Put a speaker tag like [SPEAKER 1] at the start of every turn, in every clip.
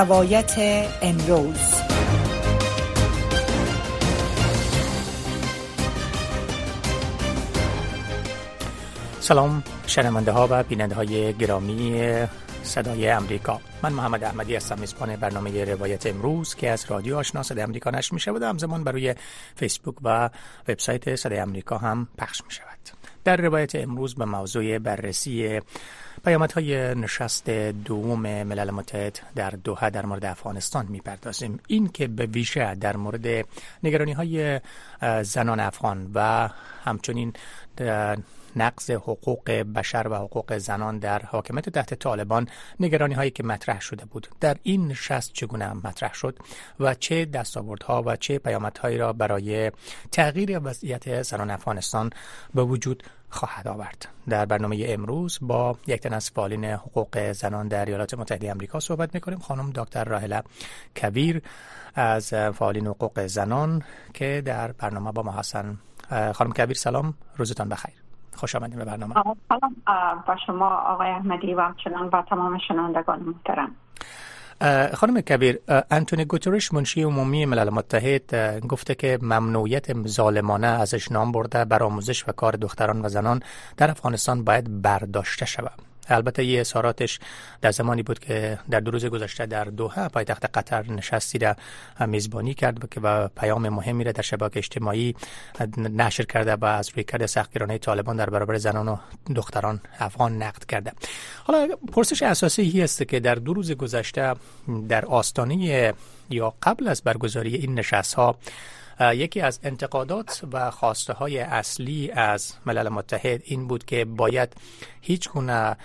[SPEAKER 1] روایت امروز. سلام شنونده ها و بیننده های گرامی صدای امریکا من محمد احمدی هستم میزبان برنامه روایت امروز که از رادیو آشنا صدای امریکا نشر می شود و همزمان برای فیسبوک و وبسایت صدای امریکا هم پخش می شود در روایت امروز به موضوع بررسی های نشست دوم ملل متحد در دوحه در مورد افغانستان می‌پردازیم. این که به ویژه در مورد نگرانی های زنان افغان و همچنین نقض حقوق بشر و حقوق زنان در حاکمیت تحت طالبان نگرانی هایی که مطرح شده بود. در این نشست چگونه مطرح شد و چه دستاوردها و چه پیامدهایی را برای تغییر وضعیت زنان افغانستان به وجود خواهد آورد؟ در برنامه امروز با یک تن از فعالین حقوق زنان در ایالات متحده آمریکا صحبت می‌کنیم. خانم دکتر راهله کویر از فعالین حقوق زنان که در برنامه با ما هستن. خانم کویر سلام. روزتان بخیر. خوش آمدید به برنامه.
[SPEAKER 2] سلام. با شما آقای احمدی و همچنان و تمام شنوندگان محترم.
[SPEAKER 1] خانم کبیر انتونی گوترش منشی عمومی ملل متحد گفته که ممنوعیت ظالمانه ازش نام برده بر آموزش و کار دختران و زنان در افغانستان باید برداشته شود. البته یه اظهاراتش در زمانی بود که در دو روز گذشته در دوحه پایتخت قطر نشستی را میزبانی کرد و پیام مهمی را در شبکه اجتماعی نشر کرده و از روی کرده سختگیرانه طالبان در برابر زنان و دختران افغان نقد کرده. حالا پرسش اساسی است که در دو روز گذشته در آستانه یا قبل از برگزاری این نشست ها یکی از انتقادات و خواسته های اصلی از ملل متحد این بود که باید هیچ گونه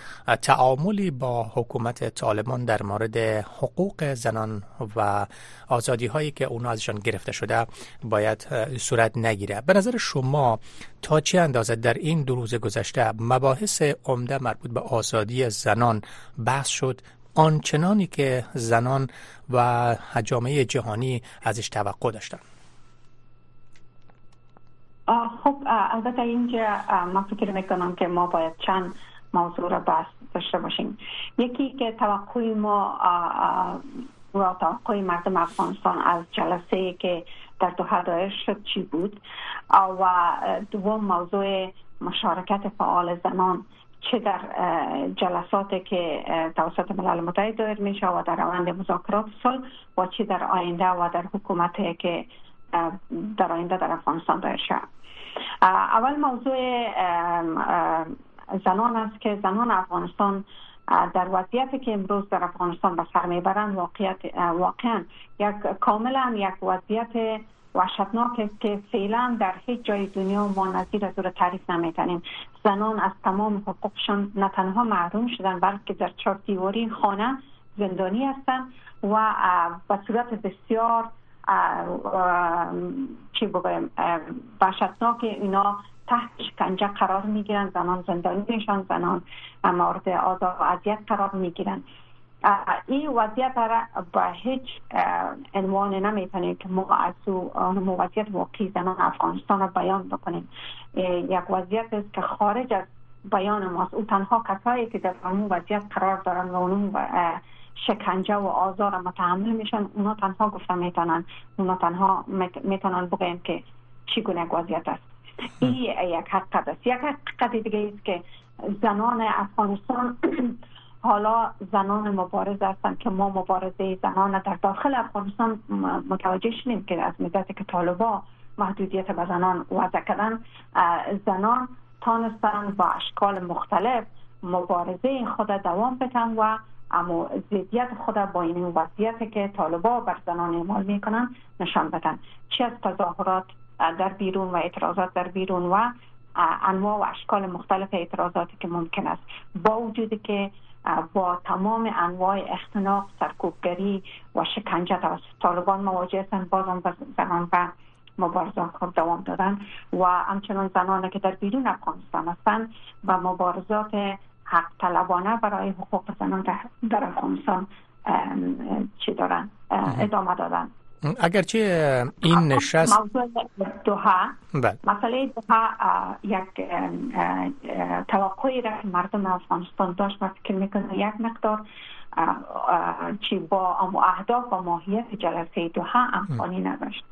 [SPEAKER 1] تعاملی با حکومت طالبان در مورد حقوق زنان و آزادی هایی که اونا ازشان گرفته شده باید صورت نگیره. به نظر شما تا چه اندازه در این دو روز گذشته مباحث عمده مربوط به آزادی زنان بحث شد؟ آنچنانی که زنان و جامعه جهانی ازش توقع داشتند
[SPEAKER 2] خب البته اینجا ما فکر می‌کنم که ما باید چند موضوع را داشته باشیم. یکی که توقعی ما و توقع مردم افغانستان از جلسه که در دوحه دایر شد چی بود؟ و دوم موضوع مشارکت فعال زنان چه در جلسات که توسط ملل متحد دایر میشه و در روند مذاکرات صلح و چه در آینده و در حکومت که در آینده در افغانستان دایر اول موضوع زنان است که زنان افغانستان در وضعیتی که امروز در افغانستان به سر می‌برند واقعا یک کاملا یک وضعیت وحشتناک که فعلا در هیچ جای دنیا ما نظیر از او تعریف نمی‌تونیم زنان از تمام حقوقشان نه تنها محروم شدن بلکه در چهار دیواری خانه زندانی هستند و به صورت بسیار چی بگویم وحشتناک اینا تحت شکنجه قرار می‌گیرن زنان زندانی میشن زنان مورد آزار و اذیت قرار می‌گیرن. این وضعیت را به هیچ عنوان نمی‌تونیم که ما از او وضعیت واقعی زنان افغانستان را بیان بکنیم یک وضعیت است که خارج از بیان ماست. او تنها کسایی که در اون وضعیت قرار دارن و اون شکنجه و آزار متحمل میشن. اونا تنها گفته می‌تونن اونا تنها می‌تونن بگویم که چگونه وضعیت است. این یک حقیقت است. یک حقیقت دیگه است که زنان افغانستان حالا زنان مبارز هستند که ما مبارزه زنان در داخل افغانستان متوجه شدیم که از مدت که طالبا محدودیت به زنان وضع کردن زنان تانستن با اشکال مختلف مبارزه خود دوام بدن و اما زیدیت خود با این وضعیت که طالبا بر زنان اعمال می‌کنن نشان بدن. چه از تظاهرات در بیرون و اعتراضات در بیرون و انواع و اشکال مختلف اعتراضاتی که ممکن است. با وجود که با تمام انواع اختناق سرکوبگری و شکنجه توسط طالبان مواجه هستند بازم زنان و مبارزات خود دوام دادن و همچنان زنانی که در بیرون افغانستان هستند و مبارزات حق طلبانه برای حقوق زنان در افغانستان چی دارن؟ ادامه دادن.
[SPEAKER 1] اگرچه این نشست
[SPEAKER 2] موضوع دوها
[SPEAKER 1] بله.
[SPEAKER 2] مسئله دوها یک توقعی را مردم افغانستان داشت و فکر می‌کنه یک مقدار چی با اهداف و ماهیت جلسه دوها امکانی نداشت.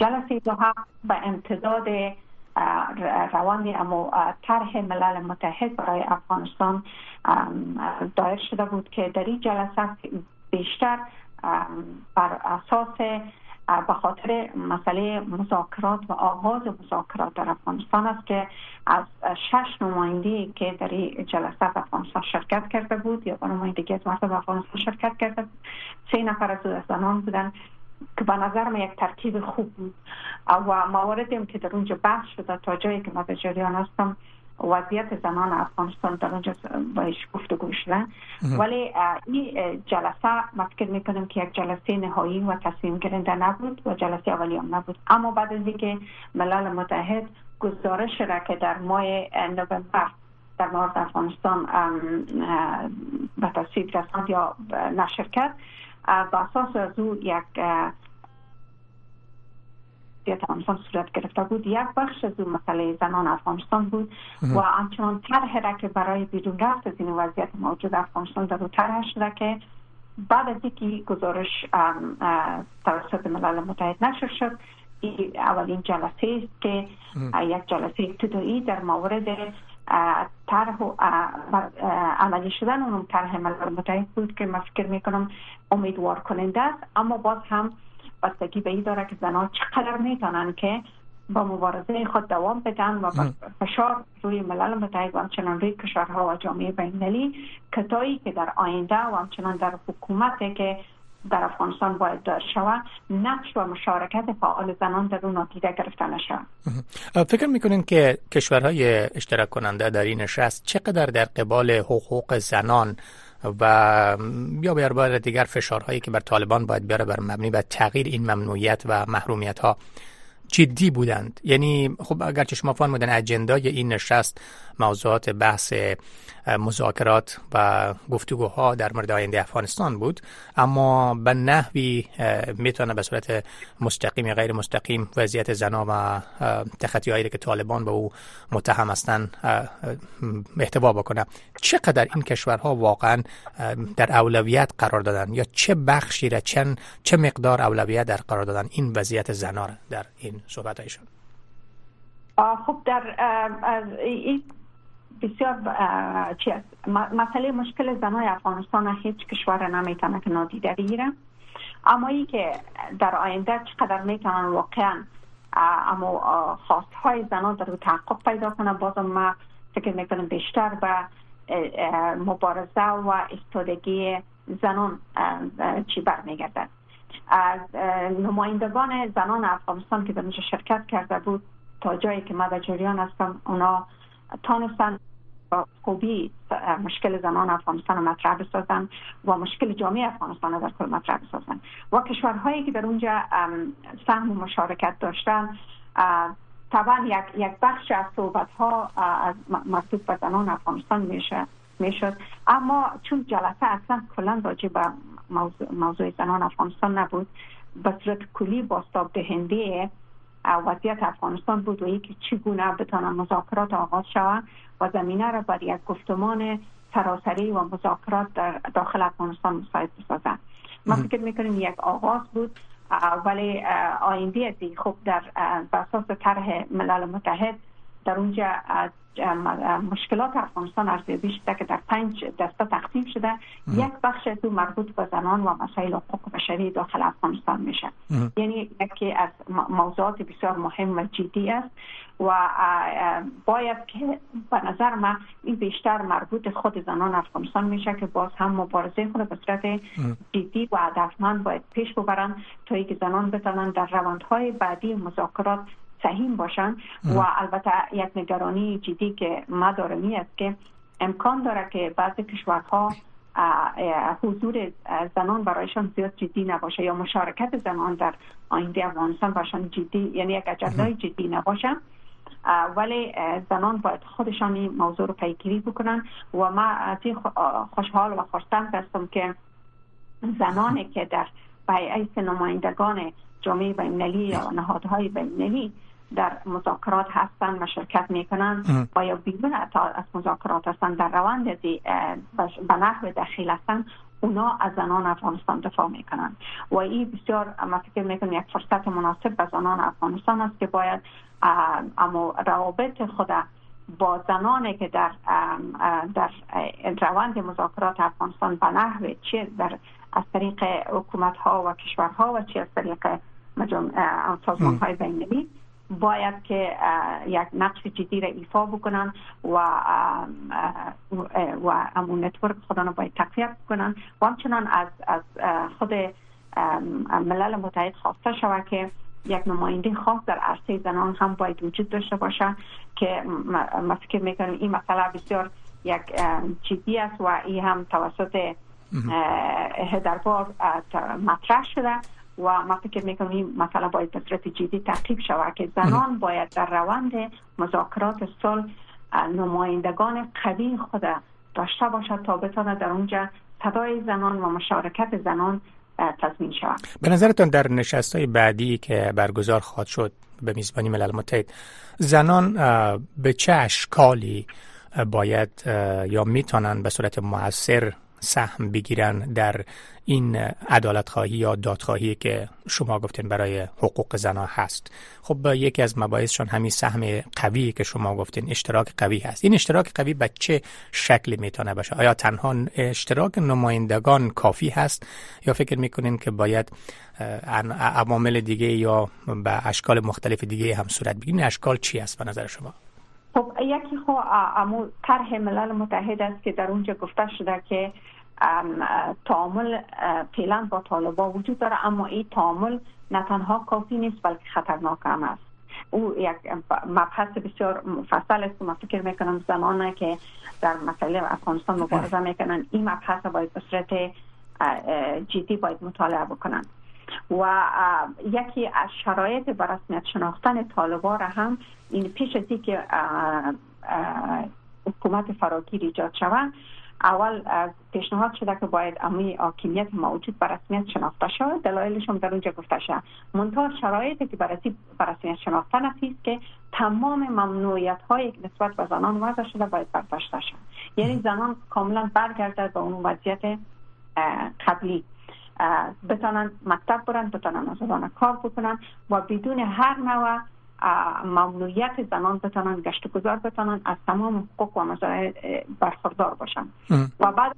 [SPEAKER 2] جلسه دوها به امتداد روان امو طرح ملل متحد برای افغانستان دایر شده بود که در این جلسه بیشتر بر اساس به خاطر مسئله مذاکرات و آغاز مذاکرات در افغانستان است که از شش نماینده که در این جلسه افغانستان شرکت کرده بود یا نمایندگی از مردم افغانستان شرکت کرده بود سه نفر از زنان بودن. که به نظر من یک ترکیب خوب بود. و مواردی که در اونجا بحث شده تا جایی که ما به جریان هستم وضعیت زنان افغانستان در اونجا بایش گفتگو شده. ولی این جلسه ما فکر می‌کنم که یک جلسه نهایی و تصمیم گیرنده نبود و جلسه اولی هم نبود. اما بعد از اینکه ملل متحد گزارش را که در ماه نوامبر در مورد افغانستان به تصویب رساند یا نشر کرد به اساس از او یک وضعیت افغانستان صورت گرفته بود. یک بخش از اون مسئله زنان افغانستان بود و همچنان طرح را که برای بیرون رفت از این وضعیت موجود افغانستان در طرح شده که بعد از اینکه گزارش توسط ملل متحد نشر شد اولین جلسه است که یک جلسه ابتدایی در مورد طرح عملی شدن اون طرح ملل متحد بود که من فکر می‌کنم امیدوار کننده است. اما باز هم بستگی به این داره که زنان چقدر می‌تونن که با مبارزه خود دوام بدن و فشار روی ملل متحد و همچنان روی کشورها و جامعه بینالمللی کتایی که در آینده و همچنان در حکومت که در افغانستان باید دار شود. نقش و مشارکت فعال زنان در اون نادیده گرفته نشود
[SPEAKER 1] فکر می‌کنین که کشورهای اشتراک کننده در این نشست چقدر در قبال حقوق زنان و یا بر بار دیگر فشارهایی که بر طالبان باید بیاره بر مبنی بر تغییر این ممنوعیت و محرومیت ها جدی بودند؟ یعنی خب اگرچه شما فرمودن اجندای این نشست موضوعات بحث مذاکرات و گفتگوها در مورد آینده افغانستان بود اما به نحوی می‌تونه به صورت مستقیم یا غیر مستقیم وضعیت زنا و هایی که طالبان به او متهم هستند احتوا بکنه. چقدر این کشورها واقعا در اولویت قرار دادن یا چه بخشی را چه, چه مقدار اولویت در قرار دادن این وضعیت زنا در این صحبت هایشون
[SPEAKER 2] خب در این بسیار چی مسئله مشکل زنای افغانستان هیچ کشور نمی‌تونه که نادیده بگیره. اما ای که در آینده چقدر می‌تونن واقعا اما خواست های زنان در تحقق پیدا کنه بازم ما فکر می‌کنم بیشتر به مبارزه و استادگی زنان چی برمیگردد از نمایندگان زنان افغانستان که در شرکت کرده بود تا جایی که ما در جریان هستم اونا تانستن خوبی مشکل زنان افغانستان رو مطرح بسازن و مشکل جامعه افغانستان رو در کل مطرح بسازن. و کشورهایی که در اونجا سهم و مشارکت داشتن طبعا یک, یک بخش از صحبت ها از مربوط به زنان افغانستان میشه می‌شد. اما چون جلسه اصلا کلا راجع به موضوع, موضوع زنان افغانستان نبود به صورت کلی باستاب دهنده وضعیت افغانستان بود و یکی چگونه بتانه مذاکرات آغاز شود و زمینه را بر یک گفتمان سراسری و مذاکرات در داخل افغانستان مساعد بسازند. ما فکر می‌کنیم یک آغاز بود ولی آینده دی خب در اساس طرح ملل متحد در اونجا مشکلات افغانستان ارزیابی شده که در پنج دسته تقسیم شده. یک بخش تو مربوط به زنان و مسائل حقوق بشری داخل افغانستان میشه. یعنی یکی از موضوعات بسیار مهم و جدی است و باید که به نظر من این بیشتر مربوط خود زنان افغانستان میشه که باز هم مبارزه خود به صورت جدی و هدفمند باید پیش ببرن تا اینکه زنان بتونن در روندهای بعدی مذاکرات سهیم باشن و البته یک نگرانی جدی که ما دارمی است که امکان داره که بعضی کشورها حضور زنان برایشان زیاد جدی نباشه یا مشارکت زنان در آینده افغانستان برایشان جدی یعنی یک اجنده جدی نباشه. ولی زنان باید خودشان این موضوع رو پیگیری بکنن و ما از خوشحال و خرسند هستم که زنانی که در بیعیس نمایندگان جامعه بینالمللی یا نهادهای بینالمللی در مذاکرات هستن و شرکت می‌کنن و یا بیرون از مذاکرات هستن در روند به نحو دخیل هستن اونا از زنان افغانستان دفاع می‌کنن. و این بسیار ما فکر می‌کنم یک فرصت مناسب به زنان افغانستان است که باید اما روابط خود با زنانی که در در روند مذاکرات افغانستان به نحو چه در از طریق حکومت ها و کشورها و چه از طریق سازمان های بینی باید که یک نقش جدی را ایفا بکنن و و امون نتورک خودان باید تقویت بکنن. و همچنان از از خود ملل متحد خواسته شود که یک نماینده خاص در عرصه زنان هم باید وجود داشته باشه که ما فکر می‌کنم این مسئله بسیار یک جدی است و این هم توسط هدربار مطرح شده. و ما فکر می‌کنم این مسئله باید به صورت جدی تعقیب شود که زنان باید در روند مذاکرات صلح نمایندگان قوی خود داشته باشد تا بتواند در اونجا صدای زنان و مشارکت زنان تضمین شود.
[SPEAKER 1] به نظرتان در نشست های بعدی که برگزار خواهد شد به میزبانی ملل متحد زنان به چه اشکالی باید یا می‌تونن به صورت موثر سهم بگیرن در این عدالت خواهی یا دادخواهی که شما گفتین برای حقوق زنان هست. خب یکی از مباحثشان همین سهم قوی که شما گفتین اشتراک قوی هست. این اشتراک قوی به چه شکلی می‌تونه باشه؟ آیا تنها اشتراک نمایندگان کافی هست؟ یا فکر می‌کنین که باید عوامل دیگه یا به اشکال مختلف دیگه هم صورت بگیرین اشکال چی است به نظر شما؟
[SPEAKER 2] خب یکی خو امو طرح ملل متحد است که در اونجا گفته شده که تعامل فعلا با طالبا وجود داره اما این تعامل نه تنها کافی نیست بلکه خطرناک هم است. او یک مبحث بسیار مفصل است که من فکر می‌کنم زمانه که در مسئله افغانستان مبارزه می‌کنن. این مبحث باید به صورت جدی باید مطالعه بکنن. و یکی از شرایط بر رسمیت شناختن طالبا را هم این پیش از که حکومت فراگیر ایجاد شود اول پیشنهاد شده که باید امی حاکمیت موجود بر رسمیت شناخته شود. دلایلش هم در اونجا گفته شد منتها شرایطی که برای بر رسمیت شناخته است که تمام ممنوعیت هایی که نسبت به زنان وضع شده باید برداشته شد یعنی زنان کاملا برگردد به اون وضعیت قبلی. بتانن مکتب برن بتانن از کار بکنن و بدون هر نوع ممنوعیت زنان بتانن گشت گذار بتانن از تمام حقوق و مزایای برخوردار باشن. و بعد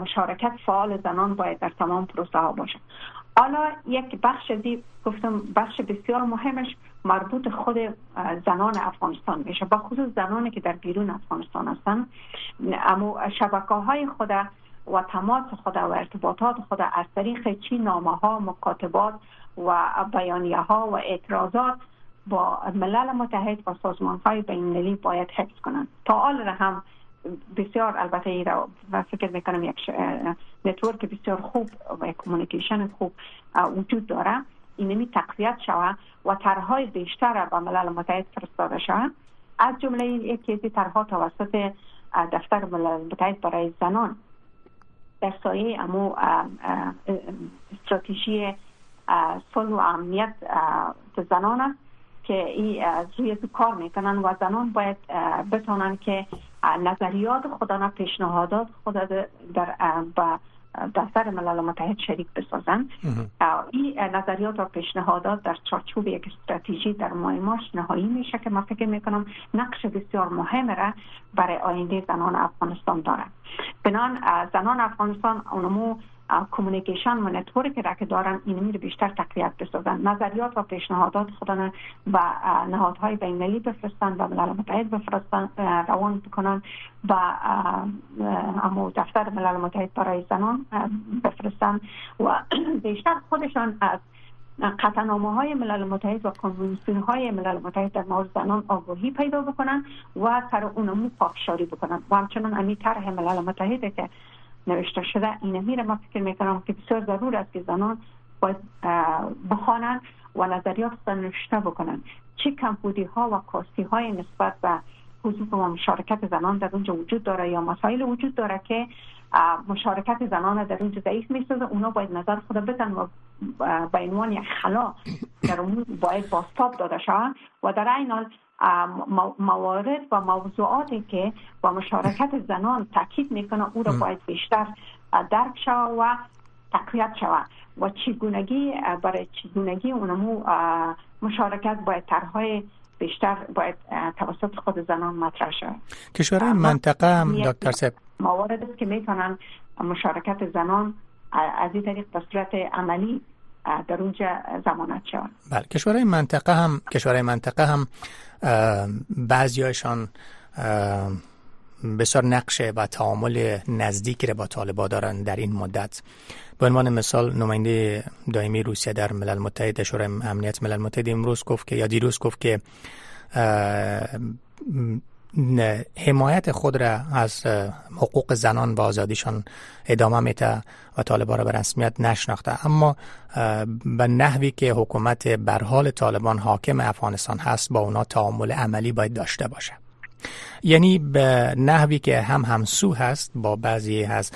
[SPEAKER 2] مشارکت فعال زنان باید در تمام پروسه ها باشن حالا یک بخش دی گفتم بخش بسیار مهمش مربوط خود زنان افغانستان میشه. با خصوص زنانی که در بیرون افغانستان هستن. اما شبکه های خود و تماس خود و ارتباطات خود از طریق چی نامه ها مکاتبات و بیانیه ها و اعتراضات با ملل متحد و سازمان های بین باید حفظ کنند تا حال هم بسیار البته ای را و فکر می‌کنم یک network بسیار خوب و communication خوب وجود داره. اینمی تقویت شود و طرحهای بیشتر به ملل متحد فرستاده شود از جمله یکی از طرحها توسط دفتر ملل متحد برای زنان. در سایه امو استراتژی صلح و امنیت زنان است. که ای روی تو کار می‌کنن و زنان باید بتونن که نظریات خودانه پیشنهادات خود در با دفتر ملل متحد شریک بسازن. این نظریات و پیشنهادات در چارچوب یک استراتژی در ماه مارچ نهایی میشه که من فکر می‌کنم نقش بسیار مهم را برای آینده زنان افغانستان داره بنان زنان افغانستان همو communication و network را که دارن این رو بیشتر تقویت بسازن. نظریات و پیشنهادات خودن و نهادهای بین‌المللی بفرستن و ملل متحد بفرستن روان بکنن و اما دفتر ملل متحد برای زنان بفرستن و بیشتر خودشان از قطعنامه های ملل متحد و کنوانسیون های ملل متحد در مورد زنان آگاهی پیدا بکنن و سر اونمو پاکشاری بکنن. و همچنان امی طرح ملل متحد که نوشته شده. این میره ما فکر می‌کنم که بسیار ضرور است که زنان باید بخوانند و نظریات نوشته بکنن چه کمبودی ها و کاستی های نسبت به حضور و مشارکت زنان در اونجا وجود داره یا مسائل وجود داره که مشارکت زنان در اونجا ضعیف می‌سازه اونا باید نظر خود بدن و به عنوان یک خلا در اون باید باستاب داده شوند. و در این حال موارد و موضوعاتی که با مشارکت زنان تاکید می‌کنه او را باید بیشتر درک شود و تقویت شود. و چگونگی برای چگونگی اونمو مشارکت باید طرحهای بیشتر باید توسط خود زنان مطرح شود.
[SPEAKER 1] کشورهای منطقه هم دکتر سب
[SPEAKER 2] موارد است که می‌تونن مشارکت زنان از این طریق به صورت عملی در اونجا زمانت شود
[SPEAKER 1] بله کشورهای منطقه هم کشورهای منطقه هم بعضیاشان بسیار نقش و تعامل نزدیکی را با طالبا دارن در این مدت. به عنوان مثال نماینده دائمی روسیه در ملل متحد شورای امنیت ملل متحد امروز گفت که یا دیروز گفت که حمایت خود را از حقوق زنان و آزادیشان ادامه میده و طالبان را به رسمیت نشناخته. اما به نحوی که حکومت بر حال طالبان حاکم افغانستان هست با اونا تعامل عملی باید داشته باشه. یعنی به نحوی که هم همسو هست با بعضی از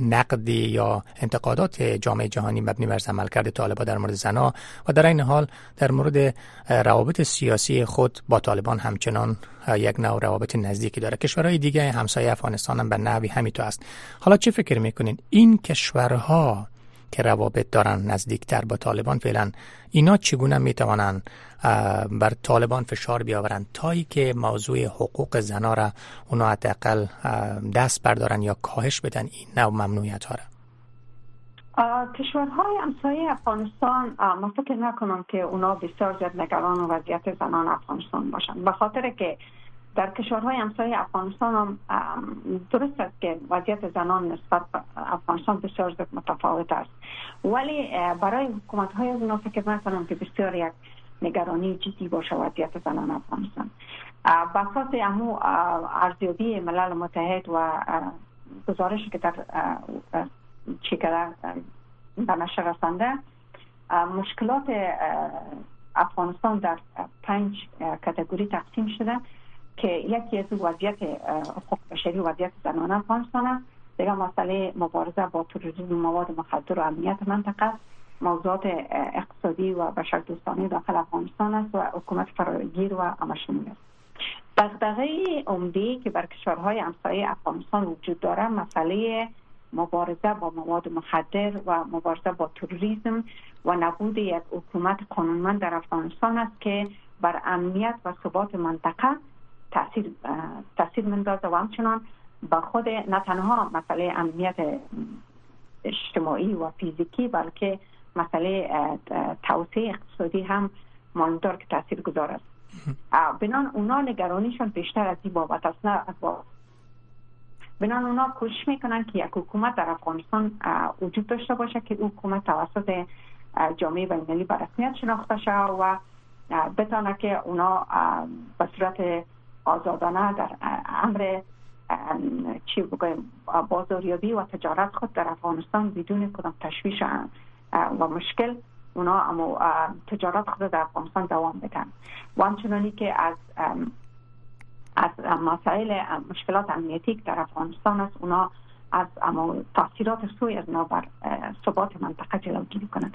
[SPEAKER 1] نقدی یا انتقادات جامعه جهانی مبنی بر عملکرد طالبان در مورد زنا و در این حال در مورد روابط سیاسی خود با طالبان همچنان یک نوع روابط نزدیکی داره. کشورهای دیگه همسایه افغانستان هم به نحوی همینطور است. حالا چه فکر می‌کنین؟ این کشورها که روابط دارن نزدیکتر با طالبان فعلا اینا چگونه می‌توانند بر طالبان فشار بیاورند؟ تایی که موضوع حقوق زنا را اونا حداقل دست بردارن یا کاهش بدن این نوع ممنوعیت ها را
[SPEAKER 2] کشورهای همسایه افغانستان ما فکر نکنم که اونا بسیار زیاد نگران وضعیت زنان افغانستان باشند به خاطر که در کشورهای همسایه افغانستان هم درست است که وضعیت زنان نسبت به افغانستان بسیار متفاوت است. ولی برای حکومت های اونا فکر نکنم که بسیار یک نگرانی جدی باشه وضعیت زنان افغانستان. بساط امو ارزیابی ملل متحد و گزارشی که در چیکره به نشر رسنده مشکلات افغانستان در پنج کتگوری تقسیم شده. که یکی از وضعیت حقوق بشری و وضعیت زنان افغانستان است. دیگه مسئله مبارزه با تروریسم مواد مخدر و امنیت منطقه موضوعات اقتصادی و بشردوستانه داخل افغانستان است و حکومت فراگیر و همشمول است. دغدغه عمده که بر کشورهای همسایه افغانستان وجود داره مسئله مبارزه با مواد مخدر و مبارزه با تروریسم و نبود یک حکومت قانونمند در افغانستان است که بر امنیت و ثبات منطقه تاثیر تاثیر مندازه و همچنان با خود نه تنها مسئله امنیت اجتماعی و فیزیکی بلکه مسئله توسعه اقتصادی هم ماندار که تاثیر گذار است. بنان اونا نگرانیشون بیشتر از این بابت است نه بنان اونا کوشش می‌کنن که یک حکومت در افغانستان وجود داشته باشه که حکومت توسط جامعه بینالمللی به رسمیت شناخته شود و بتانه که اونا به صورت آزادانه در امر چی بگویم بازاریابی و تجارت خود در افغانستان بدون کدام تشویش و مشکل اونا اما تجارت خود در افغانستان دوام بدن. و همچنانی که از از مسائل مشکلات امنیتی در افغانستان است اونا از اما تاثیرات سوی از بر ثبات منطقه جلوگیری کنند.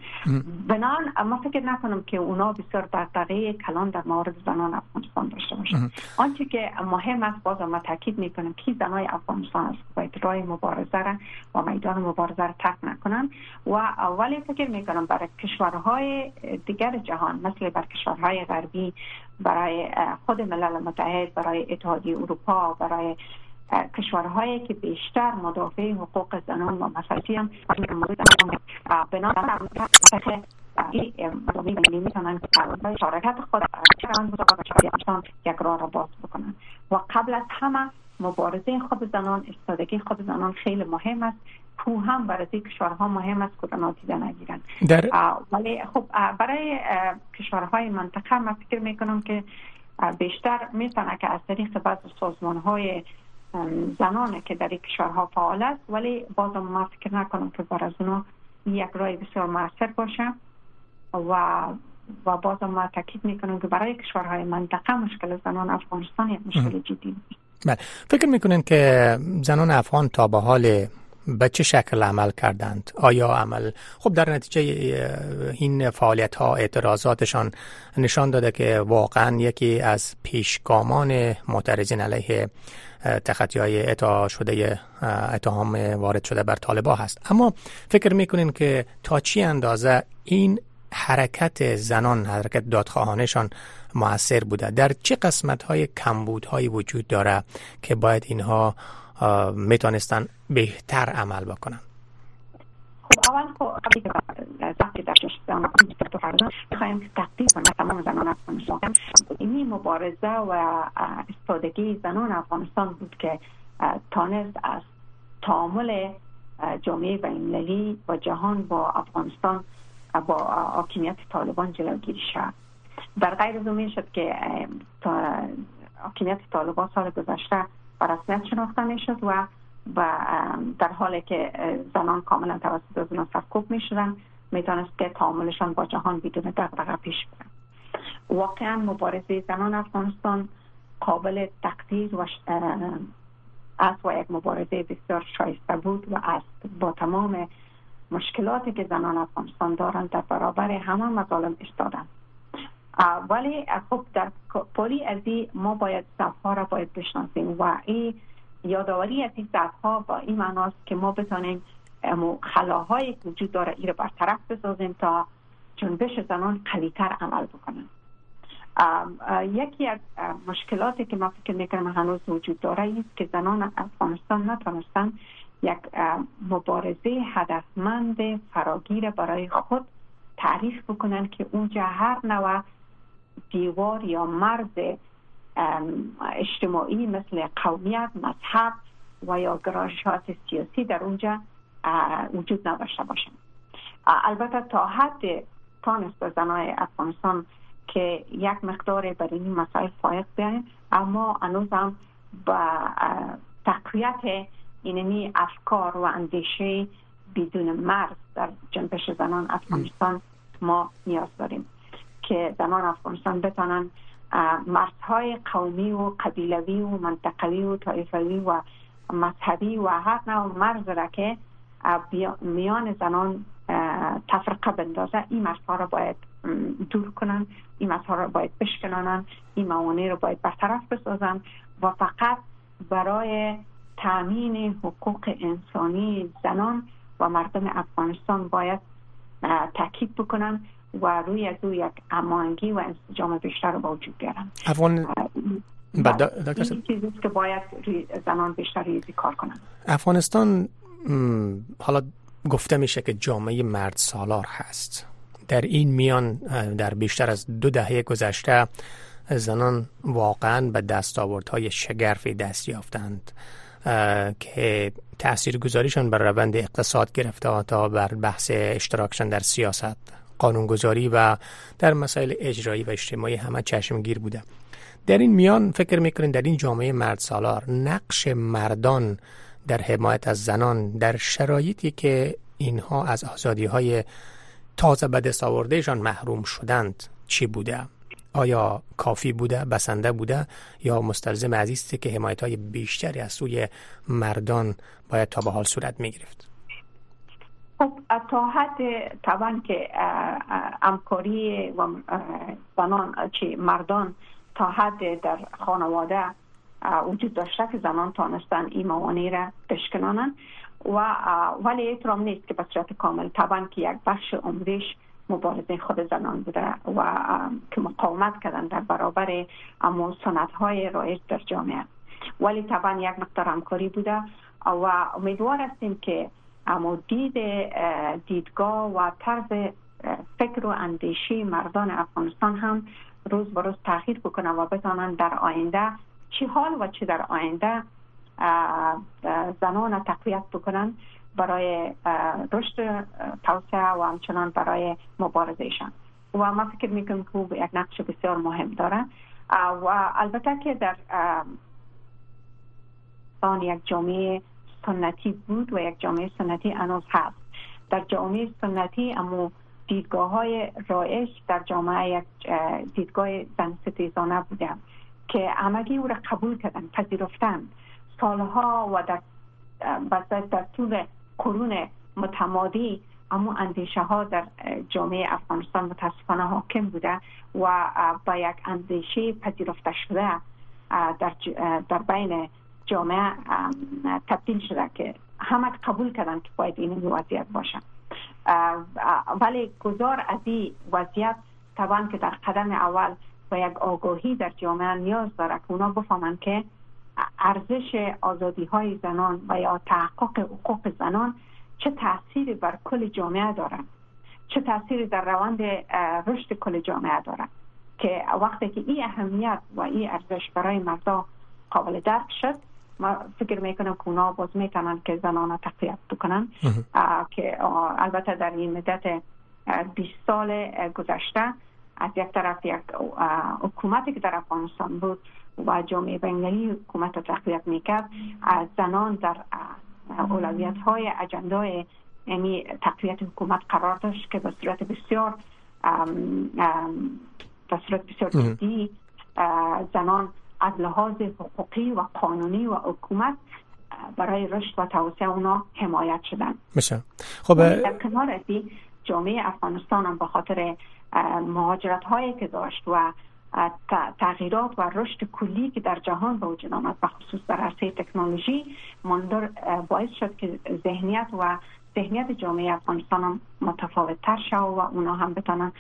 [SPEAKER 2] بنان ما فکر نکنم که اونا بسیار دغدغه کلان در مورد زنان افغانستان داشته باشند. آنچه که مهم است باز ما تاکید می‌کنم که زنای افغانستان است باید رای مبارزه را و میدان مبارزه را ترک نکنند. و اولی فکر می‌کنم برای کشورهای دیگر جهان مثل بر کشورهای غربی برای خود ملل متحد برای اتحادیه اروپا برای کشورهایی که بیشتر مدافع حقوق زنان و مسائلی هم بنابراین می‌تونن شارکت خود یک راه را باز بکنن. و قبل از همه مبارزه خود زنان استادگی خود زنان خیلی مهم است. کو هم برای کشورها مهم است که نادیده نگیرن ولی خب برای کشورهای منطقه من فکر می‌کنم که بیشتر می‌تونه که از طریق بعض سازمان های زنانه که در کشورها فعال است. ولی بازم ما فکر نکنم که بر از اونا یک رای بسیار موثر باشه. و و بازم ما تاکید می‌کنم که برای کشورهای منطقه مشکل زنان افغانستان یک مشکل جدی
[SPEAKER 1] بله. فکر می‌کنین که زنان افغان تا به حال به چه شکل عمل کردند؟ آیا عمل خب در نتیجه این فعالیت ها اعتراضاتشان نشان داده که واقعا یکی از پیشگامان معترضین علیه تخطی های اتا شده اتهام وارد شده بر طالبا هست. اما فکر می‌کنین که تا چی اندازه این حرکت زنان حرکت دادخواهانشان موثر بوده؟ در چه قسمت های کمبود های وجود داره که باید اینها می‌تونستن بهتر عمل بکنن.
[SPEAKER 2] خب اول خب وقتی در می‌خوایم که تقدیر کنم تمام زنان افغانستان. این مبارزه و استادگی زنان افغانستان بود که تانست از تعامل جامعه بینالمللی و جهان با افغانستان با حاکمیت طالبان جلوگیری شد. در غیر شد که حاکمیت طالبان سال گذشته رسمیت شناخته می شد و و در حالی که زنان کاملا توسط از سرکوب می شدن می دانست که تعاملشان با جهان بدون دقدقه پیش برن واقعا مبارزه زنان افغانستان قابل تقدیر و از و یک مبارزه بسیار شایسته بود و است با تمام مشکلاتی که زنان افغانستان دارند در برابر همه مظالم استادند ولی خب در پولی از ما باید ها را باید بشناسیم و این یادآوری از این ها با این معناست که ما بتانیم خلاهایی که وجود داره این را برطرف بسازیم تا جنبش زنان قویتر عمل بکنن. یکی از مشکلاتی که ما فکر می‌کنم هنوز وجود داره است که زنان افغانستان نتونستن یک مبارزه هدفمند فراگیر برای خود تعریف بکنن که اونجا هر نوع دیوار یا مرز اجتماعی مثل قومیت مذهب و یا گرایشات سیاسی در اونجا وجود نداشته باشند البته تا حد تانست زنای افغانستان که یک مقدار بر این مسائل فایق بیاین اما هنوز هم با تقویت اینمی افکار و اندیشه بدون مرز در جنبش زنان افغانستان ما نیاز داریم. که زنان افغانستان بتانن مرزهای قومی و قبیلوی و منطقوی و طایفوی و مذهبی و هر نوع مرز را که میان زنان تفرقه بندازه این مرزها را باید دور کنن این مرزها را باید بشکنانن این موانع را باید برطرف بسازن و فقط برای تامین حقوق انسانی زنان و مردم افغانستان باید تاکید بکنن و روی از او یک امانگی و انسجام بیشتر رو با وجود بیارن افغان چیزی که باید زنان بیشتر ریزی کار کنن
[SPEAKER 1] افغانستان حالا گفته میشه که جامعه مرد سالار هست. در این میان در بیشتر از دو دهه گذشته زنان واقعا به دستاوردهای شگرفی دست یافتند که تأثیر گذاریشان بر روند اقتصاد گرفته تا بر بحث اشتراکشان در سیاست. قانونگذاری و در مسائل اجرایی و اجتماعی همه چشمگیر بوده. در این میان فکر می‌کنین در این جامعه مرد سالار نقش مردان در حمایت از زنان در شرایطی که اینها از آزادی های تازه به دست محروم شدند چی بوده؟ آیا کافی بوده بسنده بوده یا مستلزم عزیزی که حمایت های بیشتری از سوی مردان باید تا به حال صورت می گرفت
[SPEAKER 2] خب تا حد طبعا که امکاری و زنان چی مردان تا حد در خانواده وجود داشته که زنان تانستن این موانع را بشکنانن. و ولی احترام نیست که کامل طبعا که یک بخش عمرش مبارزه خود زنان بوده و که مقاومت کردن در برابر اما سنت های رایج در جامعه. ولی طبعا یک مقدار همکاری بوده و امیدوار هستیم که اما دید دیدگاه و طرز فکر و اندیشه مردان افغانستان هم روز به روز تغییر بکنه و بتانن در آینده چی حال و چی در آینده زنان تقویت بکنن برای رشد توسعه و همچنان برای مبارزهشان. و ما فکر می‌کنم که یک نقش بسیار مهم داره. و البته که در یک جامعه سنتی بود و یک جامعه سنتی انوز هست. در جامعه سنتی اما دیدگاه های رایش در جامعه یک دیدگاه زن ستیزانه بوده که همگی او را قبول کردن پذیرفتن سالها و در در طول قرون متمادی اما اندیشه ها در جامعه افغانستان متاسفانه حاکم بوده و با یک اندیشه پذیرفته شده در, در بین جامعه تبدیل شده که همه قبول کردن که باید این وضعیت باشه. ولی گذار از این وضعیت طبعا که در قدم اول با یک آگاهی در جامعه نیاز داره که اونا بفهمن که ارزش آزادی های زنان و یا تحقق حقوق زنان چه تأثیری بر کل جامعه داره. چه تأثیری در روند رشد کل جامعه داره. که وقتی که این اهمیت و این ارزش برای مردا قابل درک شد ما فکر می‌کنم که اونا باز می‌تونن که زنان تقویت بکنن که البته در این مدت 20 سال گذشته از یک طرف یک حکومتی که در افغانستان بود و جامعه بینالمللی حکومت تقویت می‌کرد از زنان در اولویت های اجندای یعنی تقویت حکومت قرار داشت که به صورت بسیار به صورت بسیار جدی زنان از لحاظ حقوقی و قانونی و حکومت برای رشد و توسعه اونا حمایت شدن.
[SPEAKER 1] میشه خب
[SPEAKER 2] در کنار جامعه افغانستان هم به خاطر مهاجرت هایی که داشت و تغییرات و رشد کلی که در جهان به وجود آمد به خصوص در عرصه تکنولوژی مندر باعث شد که ذهنیت و ذهنیت جامعه افغانستان هم متفاوت تر شد و اونا هم بتونن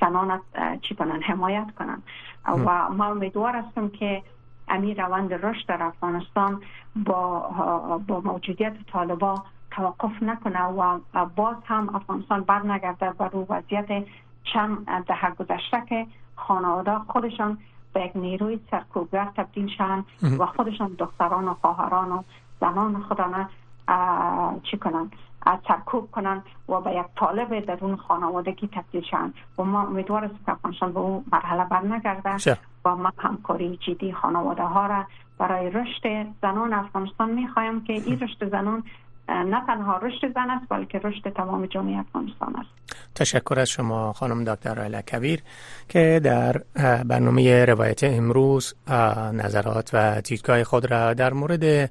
[SPEAKER 2] زنان چی کنن حمایت کنن. و ما امیدوار هستم که امیر روند رشد در افغانستان با با موجودیت طالبا توقف نکنه و باز هم افغانستان بر نگرده بر رو وضعیت چند ده گذشته که خانواده خودشان به یک نیروی سرکوبگر تبدیل شن و خودشان دختران و خواهران و زنان خودانه چی کنن. سرکوب کنن و به یک طالب در اون خانوادگی تبدیل شن. و ما امیدوار است که افغانستان به اون مرحله بر نگرده و ما همکاری جدی خانواده ها را برای رشد زنان افغانستان می‌خوایم که این رشد زنان نه تنها رشد زن است بلکه رشد تمام جامعه افغانستان است.
[SPEAKER 1] تشکر از شما خانم دکتر رایلا کبیر که در برنامه روایت امروز نظرات و دیدگاه خود را در مورد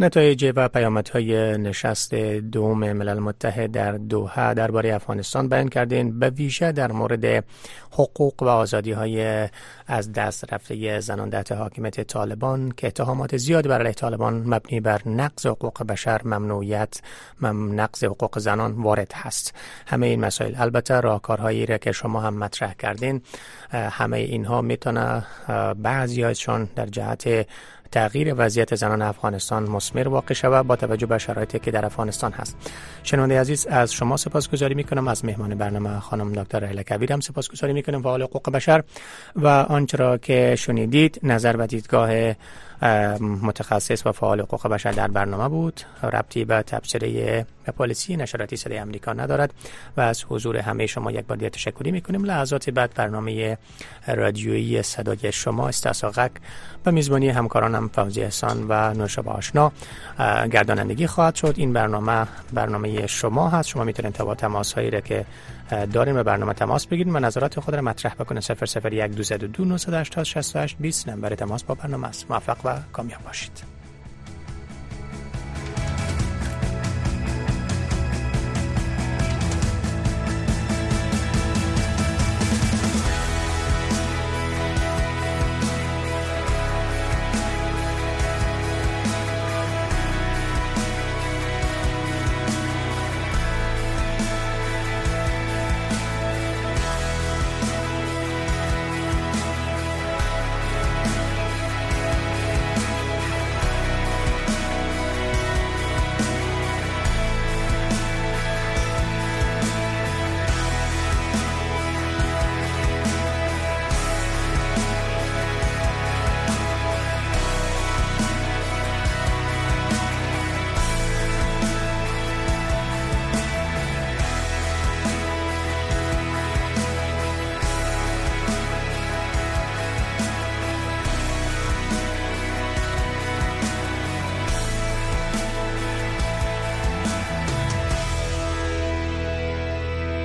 [SPEAKER 1] نتایج و پیامدهای نشست دوم ملل متحد در دوحه درباره افغانستان بیان کردین به ویژه در مورد حقوق و آزادی های از دست رفته زنان تحت حاکمیت طالبان که اتهامات زیاد بر علیه طالبان مبنی بر نقض حقوق بشر ممنوعیت مم نقض حقوق زنان وارد هست. همه این مسائل البته راهکارهایی را که شما هم مطرح کردین همه اینها می‌تونه بعضی هایشان در جهت تغییر وضعیت زنان افغانستان مسمر واقع شود با توجه به شرایطی که در افغانستان هست. شنونده عزیز از شما سپاسگزاری می‌کنم. از مهمان برنامه خانم دکتر رحله کبیر هم سپاسگزاری می‌کنم. فعال حقوق بشر و آنچه را که شنیدید نظر و دیدگاه متخصص و فعال حقوق بشر در برنامه بود. ربطی به تبصره پالیسی نشراتی صدای امریکا ندارد و از حضور همه شما یک بار دیگه تشکری می‌کنیم. لحظات بعد برنامه رادیویی صدای شما استاساغک به میزبانی همکارانم فوزی احسان و نوشابه آشنا گردانندگی خواهد شد. این برنامه برنامه شما هست. شما می‌تونید تماس تماس هایی که داریم به برنامه تماس بگیرید. و نظرات خود را مطرح بکنید 001 202 988 20 نمبر تماس با برنامه است. موفق و کامیاب باشید.